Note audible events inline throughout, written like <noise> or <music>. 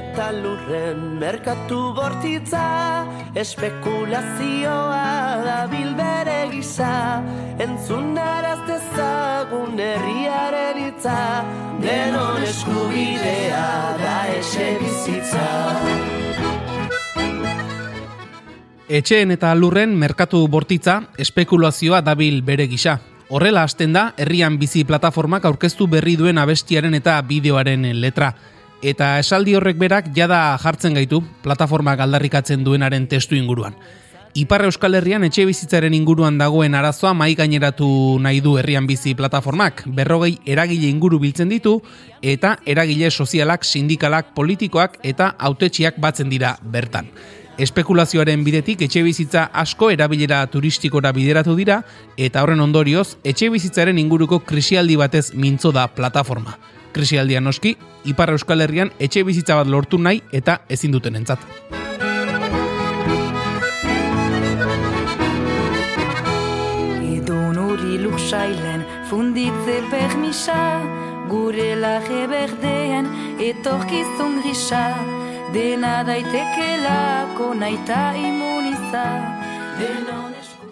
Eta lurren merkatu bortitza Espekulazioa da bilbere gisa Entzun araztezagun herriaren itza Denon eskubidea da ese bizitza Etxeen eta lurren merkatu bortitza espekulazioa dabil bere gisa. Horrela hasten da, herrian bizi plataformak aurkeztu berri duen abestiaren eta bideoaren letra. Eta esaldi horrek berak jada jartzen gaitu plataformak aldarrikatzen duenaren testu inguruan. Ipar Euskal Herrian etxe bizitzaren inguruan dagoen arazoa mai gaineratu nahi du herrian bizi plataformak. Berrogei eragile inguru biltzen ditu eta eragile sozialak, sindikalak, politikoak eta autetxiak batzen dira bertan. Espekulazioaren bidetik etxe bizitza asko erabilera turistikora bideratu dira eta horren ondorioz etxe bizitzaren inguruko krisialdi batez mintzo da plataforma. Krisialdia noski, Ipar Euskal Herrian etxe bizitza bat lortu nahi eta ezin duten entzat. Edon hori luksailen funditze permisa Gure laje berdean etorkizun grisa dena daitekelako naita imuniza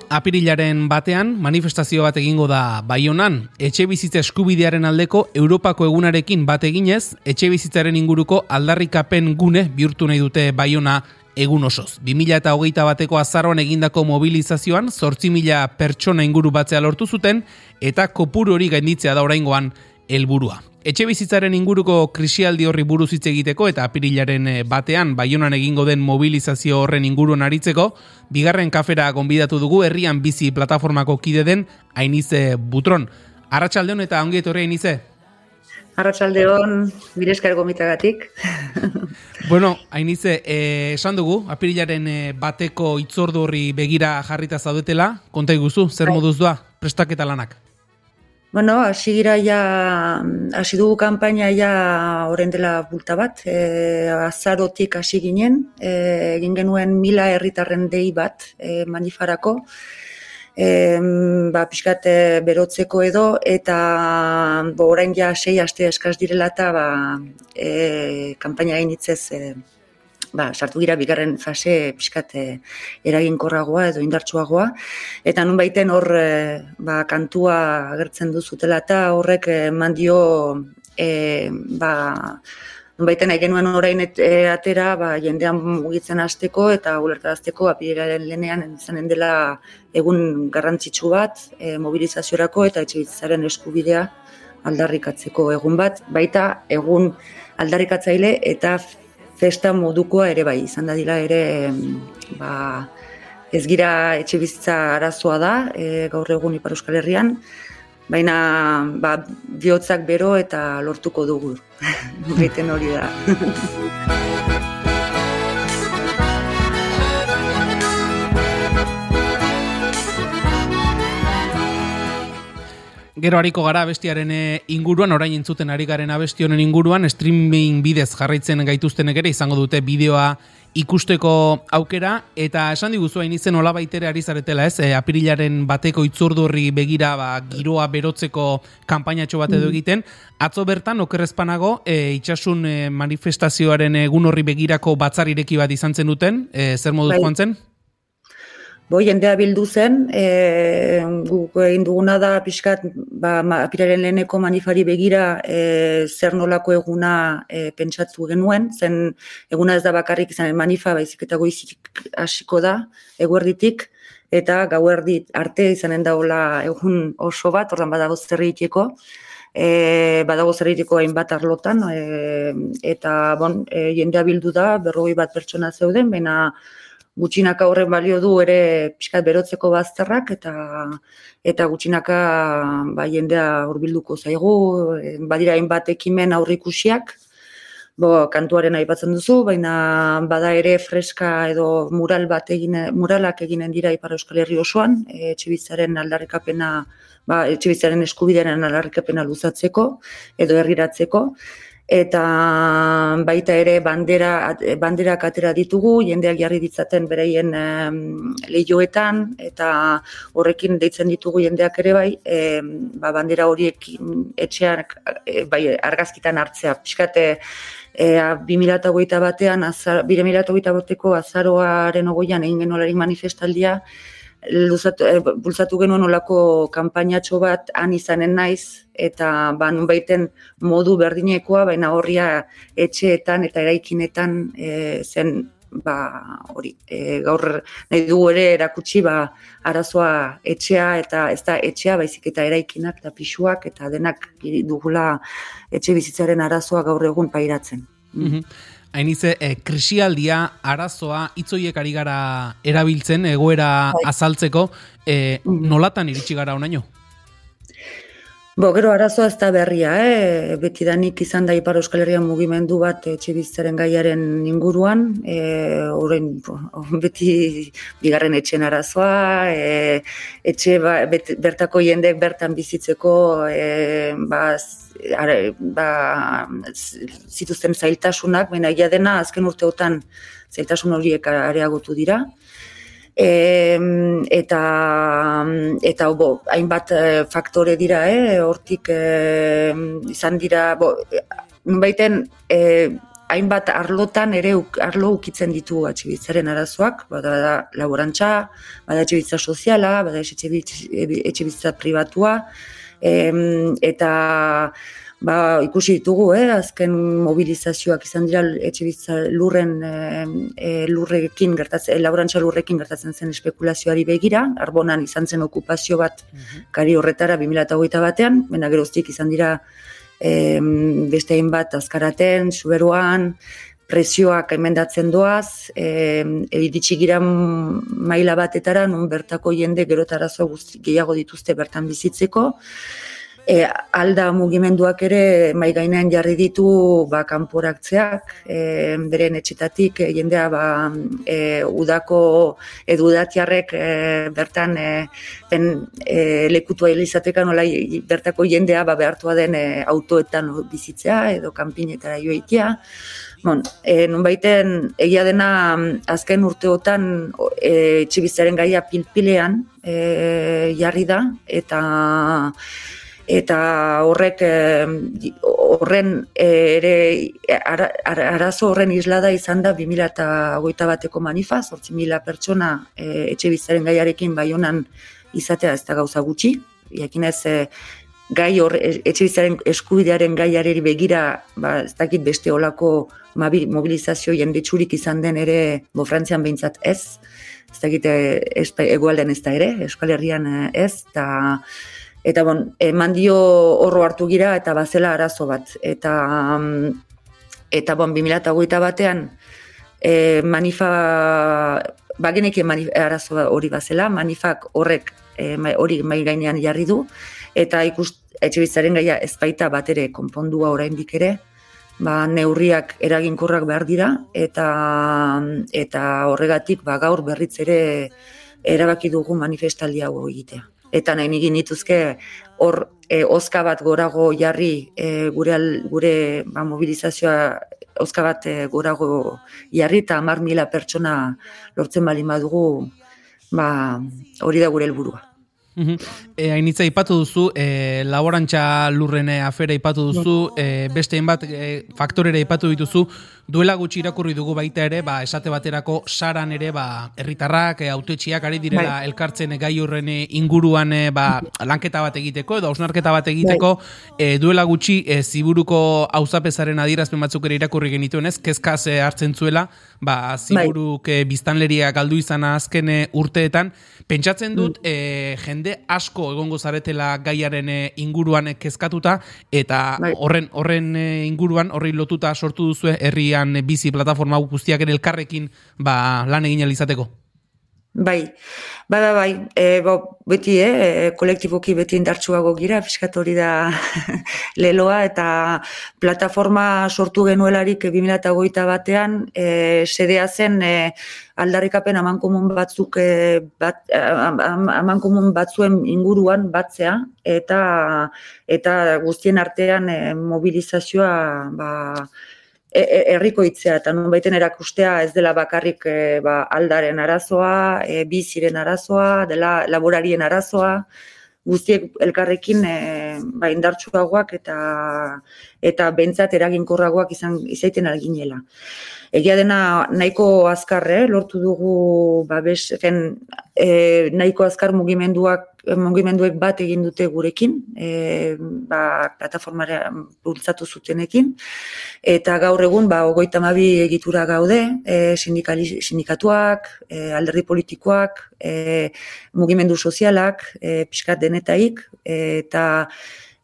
Apirilaren batean, manifestazio bat egingo da Baionan, etxe bizitza eskubidearen aldeko Europako egunarekin bat eginez, etxe bizitzaren inguruko aldarrikapen gune bihurtu nahi dute Baiona egun osoz. 2000 eta hogeita bateko azaroan egindako mobilizazioan, sortzi mila pertsona inguru batzea lortu zuten, eta kopuru hori gainditzea da oraingoan helburua. Etxe bizitzaren inguruko krisialdi horri buruz hitz egiteko eta apirilaren eh, batean baionan egingo den mobilizazio horren inguruan aritzeko, bigarren kafera gonbidatu dugu herrian bizi plataformako kide den Ainize Butron. Arratsaldeon eta ongi etorri Ainize. Arratsaldeon, bireskar gomitagatik. <laughs> bueno, Ainize, eh, esan dugu apirilaren eh, bateko itzordu horri begira jarrita zaudetela, konta iguzu, zer bai. moduz doa, prestaketa lanak? Bueno, hasi gira ja, hasi dugu kanpaina ja horren dela bulta bat, e, azarotik hasi ginen, e, egin genuen mila herritarren dei bat e, manifarako, e, ba, pixkat berotzeko edo, eta bo, orain ja sei aste eskaz direla eta ba, e, kanpaina egin itzez, e, ba, sartu gira bigarren fase pixkat eh, eraginkorragoa edo indartsuagoa. Eta nun baiten hor eh, ba, kantua agertzen duzutela eta horrek eman dio e, ba, nun baiten nahi genuen orain atera ba, jendean mugitzen hasteko eta ulertarazteko apiraren lenean izanen dela egun garrantzitsu bat e, mobilizaziorako eta etxe eskubidea aldarrikatzeko egun bat, baita egun aldarrikatzaile eta festa modukoa ere bai, izan da dira ere ba, ez gira etxe bizitza arazoa da e, gaur egun Ipar Euskal Herrian, baina ba, bihotzak bero eta lortuko dugu, <laughs> gaiten hori da. <laughs> Gero hariko gara bestiaren eh, inguruan, orain entzuten ari garen abesti honen inguruan, streaming bidez jarraitzen gaituzten ere izango dute bideoa ikusteko aukera, eta esan diguzu hain izen hola baitere ari zaretela ez, e, apirilaren bateko itzurdurri begira ba, giroa berotzeko kanpainatxo bat edo mm. egiten, atzo bertan okerrezpanago e, itxasun manifestazioaren egun horri begirako batzarireki bat izan zen duten, e, zer moduz bai. joan zen? Bo, jendea bildu zen, e, guk egin duguna da pixkat, ba, apiraren leheneko manifari begira e, zer nolako eguna e, pentsatu genuen, zen eguna ez da bakarrik izan manifa, baizik eta goizik hasiko da, eguerditik, eta gauerdi arte izanen daula egun oso bat, ordan badago zerritiko, e, badago zerritiko hainbat arlotan, e, eta bon, e, jendea bildu da, berroi bat pertsona zeuden, baina gutxinaka horren balio du ere pixkat berotzeko bazterrak eta eta gutxinaka ba, jendea hurbilduko zaigu, badira hainbat ekimen aurrikusiak, bo, kantuaren aipatzen duzu, baina bada ere freska edo mural bat egin, muralak eginen dira Ipar Euskal Herri osoan, e, etxebitzaren aldarrikapena, ba, etxebitzaren eskubidearen aldarrikapena luzatzeko edo herriratzeko, eta baita ere bandera, banderak atera ditugu, jendeak jarri ditzaten bereien um, lehioetan, eta horrekin deitzen ditugu jendeak ere bai, e, ba, bandera horiek etxean e, bai, argazkitan hartzea. Piskate, e, 2008 batean, azar, 2008 bateko azaroaren ogoian egin genolari manifestaldia, luzatu, e, bultzatu genuen olako kanpainatxo bat han izanen naiz, eta ba, baiten modu berdinekoa, baina horria etxeetan eta eraikinetan e, zen ba, hori, e, gaur nahi dugu ere erakutsi ba, arazoa etxea eta ez da etxea baizik eta eraikinak eta pisuak eta denak dugula etxe bizitzaren arazoa gaur egun pairatzen. Mm Hainize, e, krisialdia, arazoa, itzoiek ari gara erabiltzen, egoera bai. azaltzeko, e, nolatan iritsi gara onaino? Bo, gero arazoa ez da berria, eh? beti danik izan da Ipar Euskal Herrian mugimendu bat etxe gaiaren inguruan, e, orain, <laughs> beti bigarren etxen arazoa, e, etxe ba, bertako jendek bertan bizitzeko e, ba, are, ba, zituzten zailtasunak, baina dena azken urteotan zailtasun horiek areagotu dira, E, eta eta bo, hainbat eh, faktore dira, eh? hortik e, izan dira, bo, baiten e, hainbat arlotan ere arlo ukitzen ditu atxibitzaren arazoak, bada da laborantza, bada atxibitza soziala, bada etxibitza pribatua, e, eta ba, ikusi ditugu, eh, azken mobilizazioak izan dira etxe bizitza lurren e, lurrekin gertatzen, e, laborantza lurrekin gertatzen zen espekulazioari begira, arbonan izan zen okupazio bat mhm. kari horretara 2008 batean, bena geroztik izan dira e, beste hain bat azkaraten, suberuan, presioak emendatzen doaz, e, iritsi gira maila batetara, non bertako jende gerotarazo gehiago dituzte bertan bizitzeko, e, alda mugimenduak ere mai gainean jarri ditu ba kanporaktzeak e, beren etxetatik e, jendea ba e, udako edudatiarrek e, bertan e, ben e, lekutua izateka nola bertako jendea ba behartua den e, autoetan bizitzea edo kanpinetara joitea. Bon, e, baiten egia dena azken urteotan e, etxibizaren gaia pilpilean e, jarri da eta eta horrek horren ere arazo horren islada izan da 2008 bateko manifa, zortzi mila pertsona e, etxe bizaren gaiarekin baionan izatea ez da gauza gutxi, jakin ez e, gai hor, e, etxe bizaren eskubidearen gaiareri begira, ba, ez dakit beste olako mobilizazio jendetsurik izan den ere, bo frantzian behintzat ez, ez dakit e, egualden ez da ere, Euskal Herrian e, ez, eta eta bon, eman dio horro hartu gira eta bazela arazo bat. Eta, eta bon, 2008 batean e, manifa, bagenek arazo hori bazela, manifak horrek e, hori mai gainean jarri du, eta ikust, etxe bizaren gaia ez baita bat ere konpondua oraindik ere, ba, neurriak eraginkorrak behar dira, eta, eta horregatik ba, gaur berriz ere erabaki dugu manifestaldia hau egitea eta nahi nigin dituzke hor e, oska bat gorago jarri e, gure, gure ba, mobilizazioa oska bat e, gorago jarri eta hamar mila pertsona lortzen bali badugu ba, hori da gure helburua. E, hainitza ipatu duzu, e, laborantza lurrene afera ipatu duzu, e, beste hainbat e, faktorera ipatu dituzu, duela gutxi irakurri dugu baita ere, ba, esate baterako saran ere, ba, herritarrak, e, autetxiak ari direla bai. elkartzen gai horren inguruan e, ba, lanketa bat egiteko, edo ausnarketa bat egiteko, bai. e, duela gutxi e, ziburuko auzapezaren adierazpen batzuk ere irakurri genituen ez, kezkaz e, hartzen zuela, ba, ziburuk bai. e, biztanleria galdu izan azken urteetan, pentsatzen dut, mm. e, jende asko egongo zaretela gaiaren eh, inguruan kezkatuta eta bai. horren horren eh, inguruan horri lotuta sortu duzu herrian bizi plataforma guztiak ere elkarrekin ba lan egin izateko. Bai, bai, bai, bai. E, bo, beti, eh, kolektiboki beti indartsuago gira, fiskat hori da <laughs> leloa, eta plataforma sortu genuelarik 2008 batean, e, sedea zen e, aldarrikapen amankomun batzuk, e, bat, amankomun batzuen inguruan batzea, eta eta guztien artean e, mobilizazioa, ba, E, e, herriko hitzea eta non baiten erakustea ez dela bakarrik e, ba, aldaren arazoa, e, biziren arazoa, dela laborarien arazoa, guztiek elkarrekin e, ba, indartsuagoak eta eta bentsat eraginkorragoak izan izaiten alginela. Egia dena nahiko azkarre, lortu dugu ba, bes, e, nahiko azkar mugimenduak mugimenduek bat egin dute gurekin, e, ba, plataformara bultzatu zutenekin, eta gaur egun, ba, ogoita mabi egitura gaude, e, sindikatuak, e, alderdi politikoak, e, mugimendu sozialak, e, pixkat denetaik, e, eta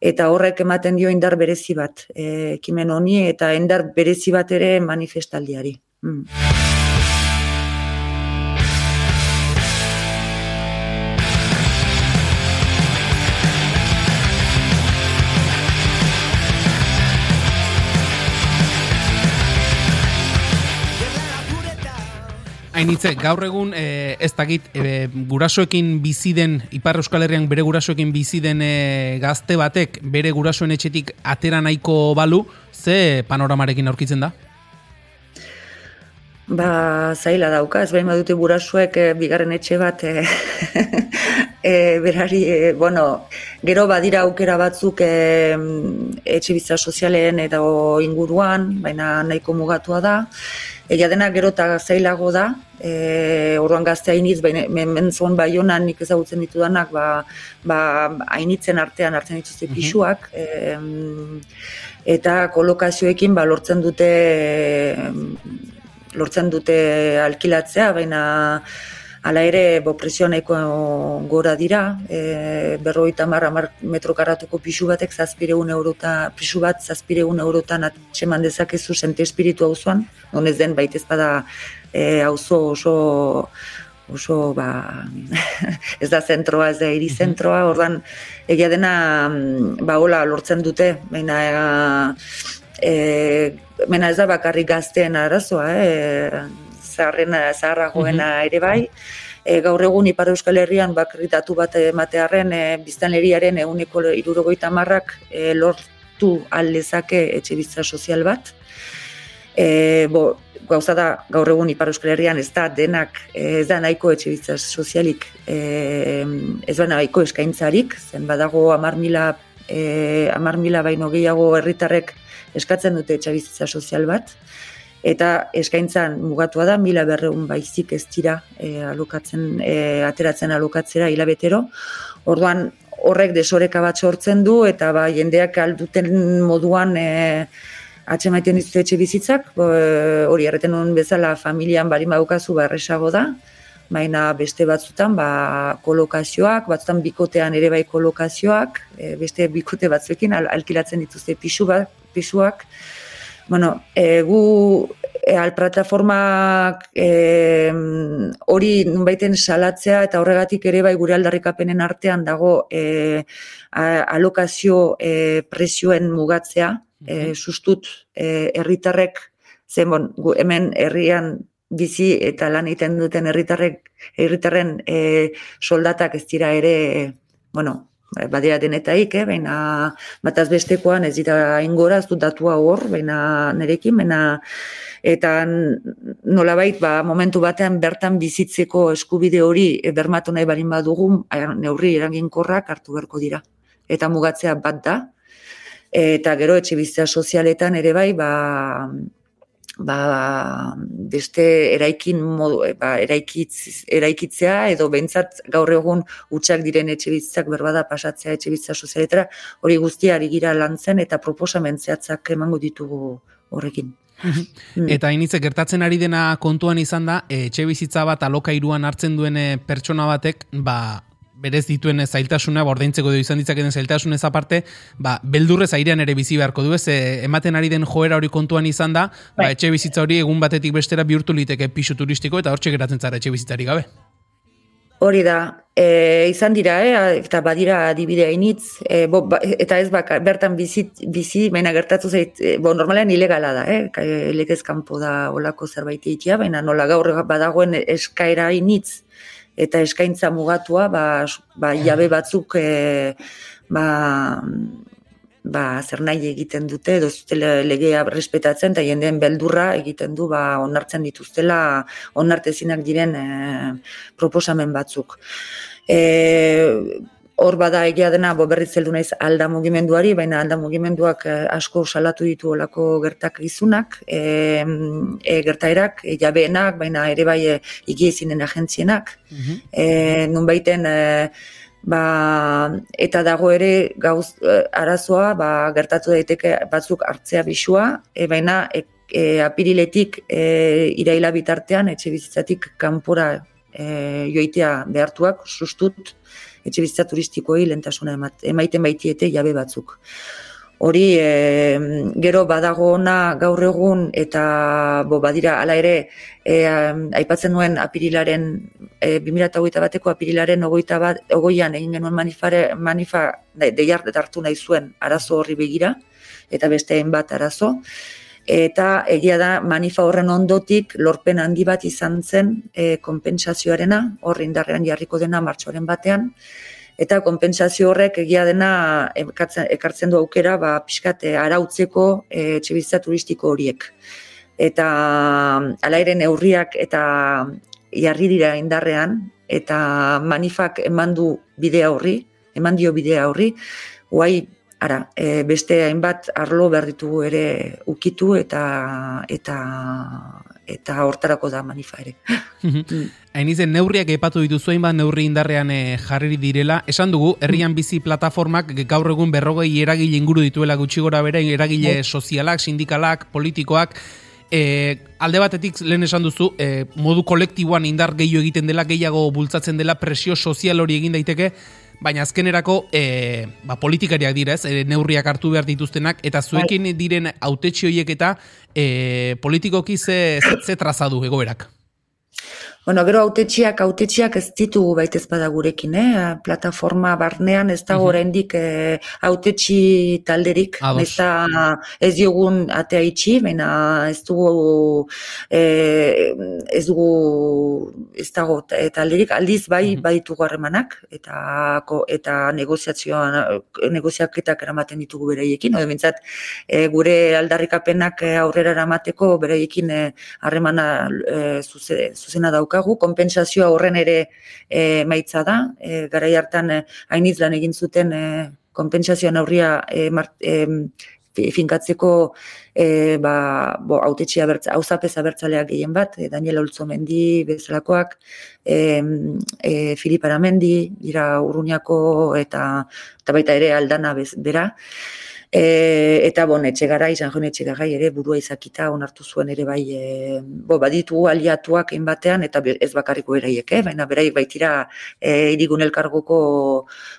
eta horrek ematen dio indar berezi bat, e, ekimen honi, eta indar berezi bat ere manifestaldiari. Mm. Hainitze, gaur egun e, ez dakit e, gurasoekin bizi den Ipar Euskal Herrian bere gurasoekin bizi den e, gazte batek bere gurasoen etxetik atera nahiko balu, ze panoramarekin aurkitzen da? Ba, zaila dauka, ez behin badute gurasoek e, bigarren etxe bat e, <laughs> e, berari, e, bueno, gero badira aukera batzuk e, etxe bizitza sozialen eta inguruan, baina nahiko mugatua da, Egia dena gero eta zailago da, e, orduan gazte hainiz, mentzon bai honan nik ezagutzen ditudanak, ba, ba, hainitzen artean hartzen dituzte mhm. pixuak, e, eta kolokazioekin ba, lortzen dute lortzen dute alkilatzea, baina Hala ere, bo, presio nahiko gora dira, e, berroita marra mar metro karatuko pixu batek zazpireun eurota, pixu bat zazpireun eurotan atseman dezakezu sente espiritu hau zuan, honez den baita ezpada e, auzo oso oso ba, <laughs> ez da zentroa, ez da iri mhm. zentroa, ordan egia dena ba hola lortzen dute, baina e, baina ez da bakarrik gazteen arazoa, eh? zaharrena, zaharragoena mhm. ere bai, e, gaur egun Ipar Euskal Herrian bakritatu bat ematearen e, biztanleriaren eguneko irurogoita marrak e, lortu aldezake etxe bizitza sozial bat. E, bo, gauza da gaur egun Ipar Euskal Herrian ez da denak ez da nahiko etxe bizitza sozialik e, ez da nahiko eskaintzarik, zen badago amar mila, e, amar mila baino gehiago herritarrek eskatzen dute etxe bizitza sozial bat eta eskaintzan mugatua da, mila berreun baizik ez dira e, alokatzen, e, ateratzen alokatzera hilabetero. Orduan horrek desoreka bat sortzen du eta ba, jendeak alduten moduan e, atxemaiten dituzte etxe bizitzak, e, hori erreten bezala familian barin badukazu barresago da, baina beste batzutan ba, kolokazioak, batzutan bikotean ere bai kolokazioak, e, beste bikote batzuekin al, alkilatzen dituzte pisu bat, pisuak, bueno, e, gu e, alplataformak e, hori nunbaiten salatzea eta horregatik ere bai gure aldarrikapenen artean dago e, alokazio e, presioen mugatzea, e, sustut e, herritarrek zen bon, gu, hemen herrian bizi eta lan egiten duten herritarrek herritarren e, soldatak ez dira ere bueno, badira denetaik, eh? baina bataz bestekoan ez dira ingora, ez dut datua hor, baina nerekin, baina eta nolabait ba, momentu batean bertan bizitzeko eskubide hori bermatu nahi barin badugu, neurri eraginkorrak hartu beharko dira. Eta mugatzea bat da, eta gero etxe bizitza sozialetan ere bai, ba, ba, beste eraikin modu, e, ba, eraikitz, eraikitzea edo behintzat gaur egun utxak diren etxe berbada pasatzea etxe bizitza sozialetara, hori guztiari gira lantzen eta proposamen zehatzak emango ditugu horrekin. <laughs> Eta initze gertatzen ari dena kontuan izan da, etxe bizitza bat alokairuan hartzen duen pertsona batek, ba, berez dituen zailtasuna, bordaintzeko du izan ditzaketen zailtasunez aparte, ba, beldurrez airean ere bizi beharko du, ez, e, ematen ari den joera hori kontuan izan da, ba, bai. etxe bizitza hori egun batetik bestera bihurtu liteke pisu turistiko, eta hortxe geratzen zara etxe bizitzari gabe. Hori da, e, izan dira, e, eta badira adibidea initz, e, bo, ba, eta ez baka, bertan bizi, bizi baina gertatu zait, e, bo, normalean ilegala da, e, legez kanpo da olako zerbait itia, baina nola gaur badagoen eskaera initz, eta eskaintza mugatua, ba, ba jabe batzuk, e, ba, ba, zer nahi egiten dute, edo legea respetatzen, eta jendeen beldurra egiten du, ba, onartzen dituztela, onartezinak diren e, proposamen batzuk. E, hor bada egia dena, bo berriz zeldu naiz alda mugimenduari, baina alda mugimenduak e, asko salatu ditu olako gertak izunak, e, e, gertaerak, e, jabeenak, baina ere bai e, igiezinen agentzienak, mm -hmm. e, nun baiten, e, ba, eta dago ere gauz e, arazoa ba, gertatu daiteke batzuk hartzea bisua, e, baina e, e, apiriletik e, iraila bitartean etxe bizitzatik kanpora e, joitea behartuak sustut etxe bizitza turistikoei lentasuna emaiten baitiete jabe batzuk. Hori e, gero badago ona gaur egun eta bo badira hala ere e, aipatzen nuen apirilaren e, 2008 bateko apirilaren ogoita bat, ogoian egin genuen manifare, manifa deiar hartu nahi zuen arazo horri begira eta beste bat arazo eta egia da manifa horren ondotik lorpen handi bat izan zen e, konpentsazioarena horri indarrean jarriko dena martxoaren batean eta konpentsazio horrek egia dena ekartzen, ekartzen du aukera ba pixkat eh, arautzeko e, etxebizitza turistiko horiek. Eta ala ere neurriak eta jarri dira indarrean eta manifak emandu bidea horri, eman dio bidea horri, guai ara, e, beste hainbat arlo behar ditugu ere ukitu eta eta eta hortarako da manifa ere. <laughs> Hain izen, neurriak epatu dituzu hainbat neurri indarrean e, jarri direla. Esan dugu, herrian bizi plataformak gaur egun berrogei eragile inguru dituela gutxi gora bere, eragile bai. sozialak, sindikalak, politikoak, E, alde batetik lehen esan duzu, e, modu kolektiboan indar gehiago egiten dela, gehiago bultzatzen dela, presio sozial hori egin daiteke, baina azkenerako e, ba, politikariak dira ez, e, neurriak hartu behar dituztenak, eta zuekin bai. diren autetxi horiek eta e, politikoki ze, ze, ze trazadu egoerak? Bueno, gero autetxiak, autetxiak ez ditugu baita ezpada gurekin, eh? plataforma barnean ez dago oraindik eh, autetxi talderik, ez ez diogun atea itxi, baina ez dugu eh, ez dugu ez dago talderik, aldiz bai bai ditugu harremanak eta eta negoziazioan negoziaketak eramaten ditugu beraiekin, edo bintzat eh, gure aldarrikapenak aurrera eramateko beraiekin harremana eh, zuzena dauka daukagu, konpentsazioa horren ere e, maitza da, e, garai hartan e, lan egin zuten e, konpentsazioa naurria e, finkatzeko e, ba, bo, autetxia bertza, hauzapez abertzaleak gehien bat, e, Daniel Oltzomendi bezalakoak, e, e, Filip Aramendi, dira Urruñako eta, eta baita ere aldana bez, bera, E, eta bon, etxe gara, izan joan etxe gara, ere burua izakita onartu zuen ere bai, e, bo, baditu aliatuak batean eta ez bakarriko eraiek, eh? baina beraiek baitira e, irigun elkargoko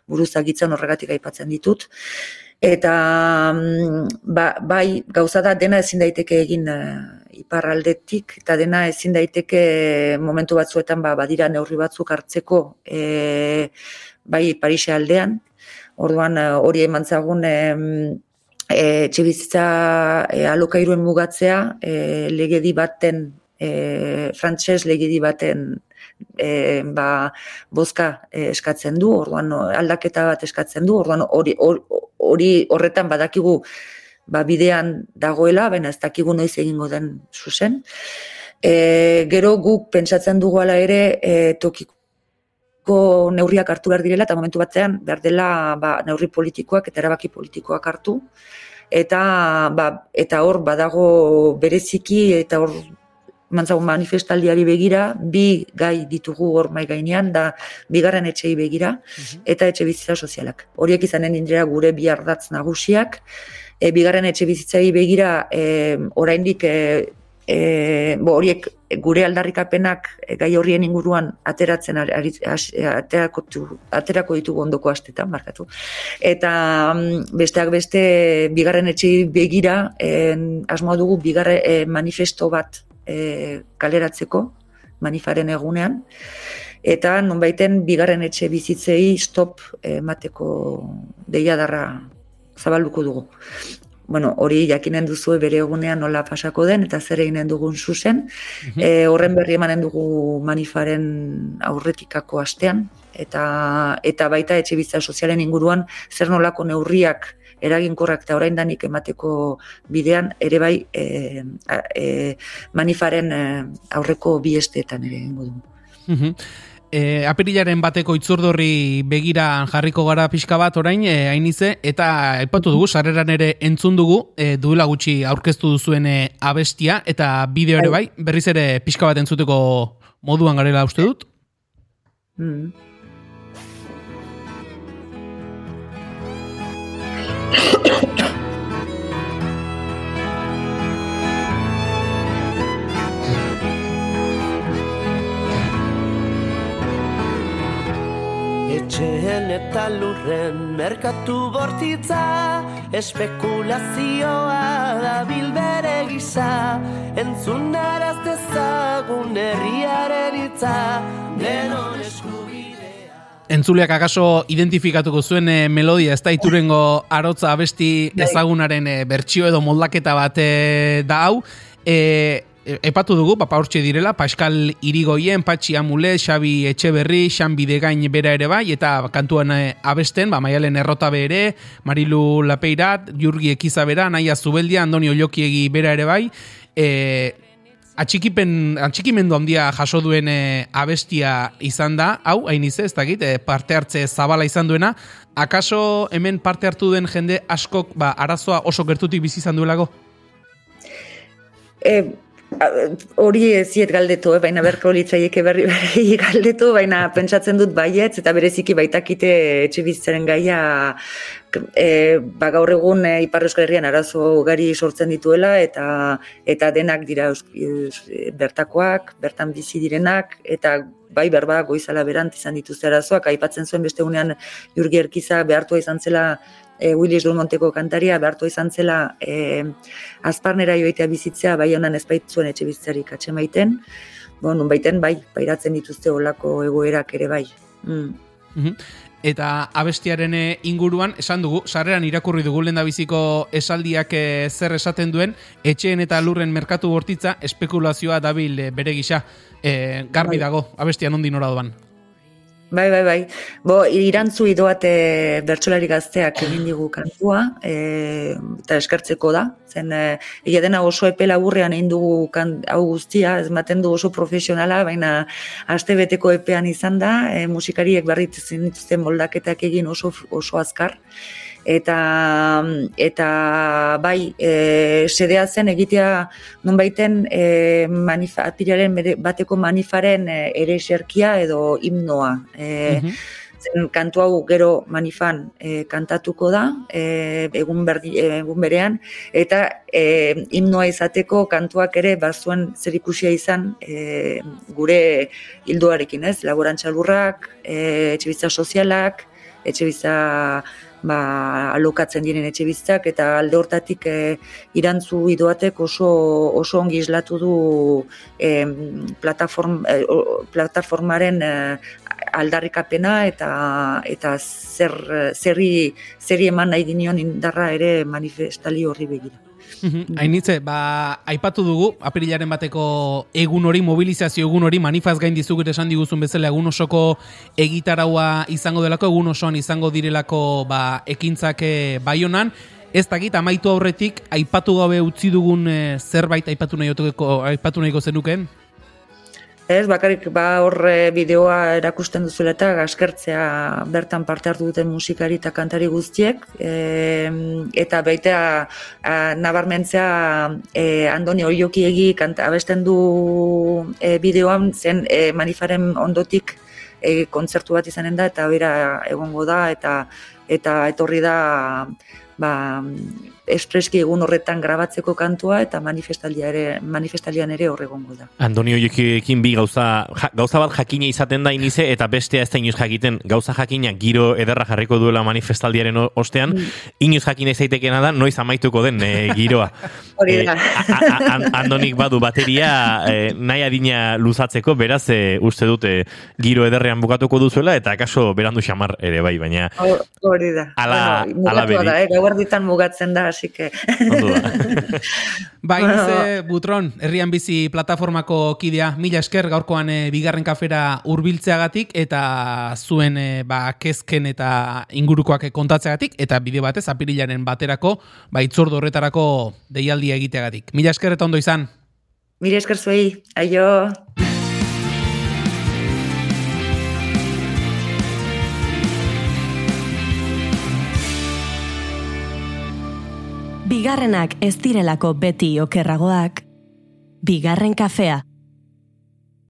buruzagitzen horregatik aipatzen ditut. Eta mm, ba, bai gauza da dena ezin daiteke egin e, iparraldetik eta dena ezin daiteke momentu batzuetan ba, badira neurri batzuk hartzeko e, bai Parise aldean, Orduan hori emantzagun e, e, txibizitza e, alokairuen mugatzea e, legedi baten e, frantses legedi baten e, ba, bozka e, eskatzen du, orduan aldaketa bat eskatzen du, orduan hori, hori horretan badakigu ba, bidean dagoela, baina ez dakigu noiz egingo den zuzen. E, gero guk pentsatzen dugu ala ere e, tokiko neurriak hartu behar direla, eta momentu batzean behar dela ba, neurri politikoak eta erabaki politikoak hartu. Eta, ba, eta hor badago bereziki eta hor mantzago manifestaldiari begira, bi gai ditugu hor mai gainean, da bigarren etxei begira, mhm. eta etxe bizitza sozialak. Horiek izanen indira gure bi ardatz nagusiak, e, bigarren etxe bizitzai begira, e, oraindik e, e, bo, horiek gure aldarrikapenak e, gai horrien inguruan ateratzen ari, aterako, aterako ditugu ondoko astetan, markatu. Eta mm, besteak beste bigarren etxe begira en, asmoa dugu bigarre e, manifesto bat e, kaleratzeko manifaren egunean eta nonbaiten bigarren etxe bizitzei stop emateko deiadarra zabalduko dugu bueno, hori jakinen duzu bere egunean nola pasako den, eta zer eginen dugun zuzen. Mm horren berri emanen dugu manifaren aurretikako astean, eta, eta baita etxe bizitza sozialen inguruan zer nolako neurriak eraginkorrak eta orain danik emateko bidean, ere bai e, e, manifaren aurreko bi esteetan ere ingo dugu e, apirilaren bateko itzurdorri begira jarriko gara pixka bat orain, e, hainize, eta epatu dugu, sarreran ere entzun dugu, e, duela gutxi aurkeztu duzuen e, abestia, eta bideo ere bai, berriz ere pixka bat entzuteko moduan garela uste dut? Mm. Etxeen eta lurren merkatu bortitza Espekulazioa da bilbere gisa Entzun araz dezagun herriaren itza Denon eskubidea Entzuleak akaso identifikatuko zuen eh, melodia ez da iturengo arotza abesti bai. ezagunaren eh, bertsio edo moldaketa bat eh, da hau. E, epatu dugu, papa hortxe direla, Pascal Irigoien, Patxi Amule, Xabi Etxeberri, Xan Bidegain bera ere bai, eta kantuan eh, abesten, ba, maialen errota bere, Marilu Lapeirat, Jurgi Ekizabera, Naia Zubeldia, Andoni Ollokiegi bera ere bai, e, atxikipen, atxikimendu handia jaso duen e, abestia izan da, hau, hain ez dakit, parte hartze zabala izan duena, akaso hemen parte hartu duen jende askok, ba, arazoa oso gertutik bizi izan duelako? E, hori eziet galdetu, eh? baina berko litzaieke berri berri <laughs> galdetu, baina pentsatzen dut baietz, eta bereziki baitakite etxe bizitzaren gaia e, ba, gaur egun e, Ipar Herrian arazo gari sortzen dituela, eta eta denak dira bertakoak, bertan bizi direnak, eta bai berba goizala berant izan dituzte arazoak, aipatzen zuen beste unean jurgi erkiza behartua izan zela e, Willis Monteko kantaria behartu izan zela e, azparnera joitea bizitzea, bai honan ez baitzuen etxe bizitzarik atxemaiten, bon, baiten bai, pairatzen dituzte olako egoerak ere bai. Mm. Mhm. Eta abestiaren eh, inguruan, esan dugu, sarreran irakurri dugu lenda biziko esaldiak zer esaten duen, etxeen eta lurren merkatu bortitza espekulazioa dabil bere gisa. E, garbi bai. dago, abestian ondi nora doan. Bai, bai, bai. Bo, irantzu idoate bertsolari gazteak egin digu kantua, e, eta eskertzeko da. Zen, e, dena oso epe laburrean egin dugu hau guztia, ez maten du oso profesionala, baina aste beteko epean izan da, e, musikariek barritzen dituzten moldaketak egin oso, oso azkar eta eta bai e, sedea zen egitea nonbaiten e, manifatiaren bateko manifaren e, ere xerkia edo himnoa. E, mhm. zen kantu hau gero manifan e, kantatuko da e, egun, berdi, egun berean. Eta e, himnoa izateko kantuak ere bazuen zer ikusia izan e, gure hildoarekin ez? Laborantza lurrak e, etxe sozialak etxe ba, alokatzen diren etxe biztak, eta alde hortatik e, irantzu idoatek oso, oso ongi islatu du e, plataform, e, plataformaren e, aldarrikapena eta eta zer, zerri, zerri eman nahi dinion indarra ere manifestali horri begira. Mhm. Hainitze, ba, aipatu dugu, apirilaren bateko egun hori, mobilizazio egun hori, manifaz gain dizugut esan diguzun bezala, egun osoko egitaraua izango delako, egun osoan izango direlako ba, ekintzake eh, baionan, ez dakit, amaitu aurretik, aipatu gabe utzi dugun eh, zerbait aipatu nahi aipatu nahiko zenuken? Ez, bakarrik ba horre bideoa erakusten duzuela eta gaskertzea bertan parte hartu duten musikari eta kantari guztiek. E, eta baita nabarmentzea e, Andoni Oiokiegi abesten du e, bideoan zen e, manifaren ondotik e, kontzertu bat izanen da eta bera egongo da eta eta etorri da ba, espreski egun horretan grabatzeko kantua eta manifestalia ere, manifestalian ere horregongo da. Antonio Jokiekin bi gauza, gauza bat jakina izaten da inize eta bestea ez da inoz jakiten gauza jakina giro ederra jarriko duela manifestaldiaren ostean, mm. inoz jakina izaitekena da noiz amaituko den e, giroa. <laughs> Hori da. E, Andonik badu bateria e, nahi adina luzatzeko, beraz e, uste dute giro ederrean bukatuko duzuela eta kaso berandu xamar ere bai, baina... Hori da. Ala, bueno, ala beri. Da, eh? mugatzen da, así que... <laughs> bai, ze, Butron, herrian bizi plataformako kidea, mila esker gaurkoan e, bigarren kafera hurbiltzeagatik eta zuen e, ba, kezken eta ingurukoak kontatzeagatik eta bideo batez apirilaren baterako, ba, itzordo horretarako deialdia egiteagatik. Mila esker eta ondo izan. Mila esker zuei, aio. Bigarrenak ez direlako beti okerragoak, bigarren kafea.